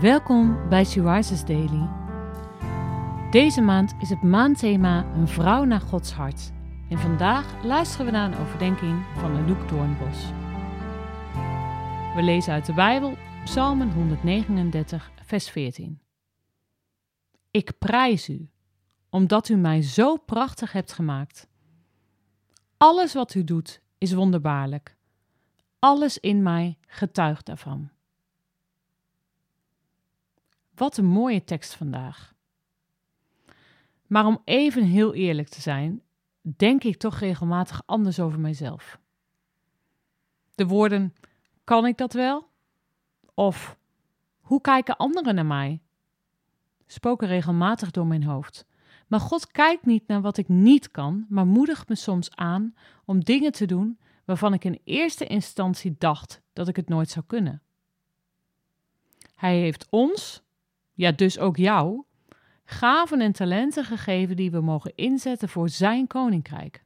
Welkom bij Rises Daily. Deze maand is het maandthema Een vrouw naar Gods hart. En vandaag luisteren we naar een overdenking van Anouk Doornbos. We lezen uit de Bijbel Psalmen 139, vers 14. Ik prijs u, omdat u mij zo prachtig hebt gemaakt. Alles wat u doet is wonderbaarlijk. Alles in mij getuigt daarvan. Wat een mooie tekst vandaag. Maar om even heel eerlijk te zijn, denk ik toch regelmatig anders over mijzelf. De woorden: kan ik dat wel? Of hoe kijken anderen naar mij? spoken regelmatig door mijn hoofd. Maar God kijkt niet naar wat ik niet kan, maar moedigt me soms aan om dingen te doen waarvan ik in eerste instantie dacht dat ik het nooit zou kunnen. Hij heeft ons, ja dus ook jou, gaven en talenten gegeven die we mogen inzetten voor Zijn koninkrijk.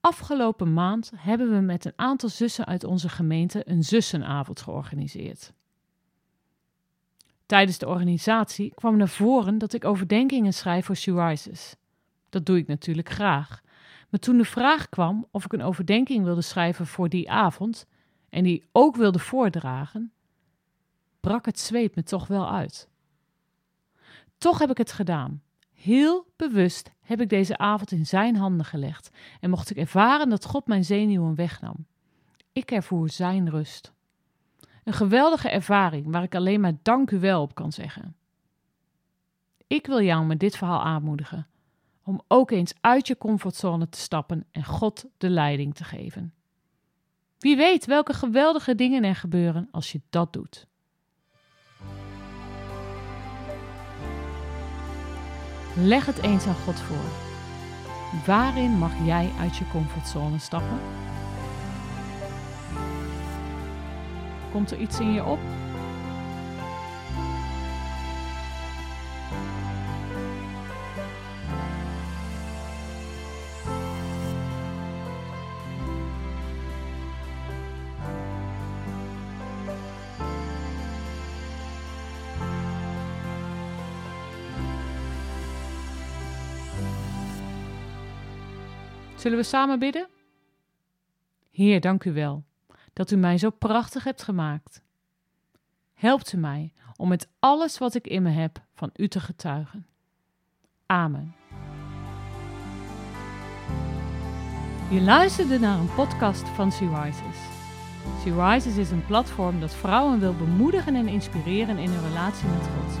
Afgelopen maand hebben we met een aantal zussen uit onze gemeente een zussenavond georganiseerd. Tijdens de organisatie kwam naar voren dat ik overdenkingen schrijf voor She Rises. Dat doe ik natuurlijk graag. Maar toen de vraag kwam of ik een overdenking wilde schrijven voor die avond en die ook wilde voordragen, brak het zweet me toch wel uit. Toch heb ik het gedaan. Heel bewust heb ik deze avond in zijn handen gelegd en mocht ik ervaren dat God mijn zenuwen wegnam. Ik ervoer zijn rust. Een geweldige ervaring waar ik alleen maar dank u wel op kan zeggen. Ik wil jou met dit verhaal aanmoedigen om ook eens uit je comfortzone te stappen en God de leiding te geven. Wie weet welke geweldige dingen er gebeuren als je dat doet. Leg het eens aan God voor. Waarin mag jij uit je comfortzone stappen? Komt er iets in je op? Zullen we samen bidden? Heer, dank u wel dat u mij zo prachtig hebt gemaakt. Helpt u mij om met alles wat ik in me heb van u te getuigen. Amen. Je luisterde naar een podcast van She Rises. She Rises is een platform dat vrouwen wil bemoedigen en inspireren in hun relatie met God.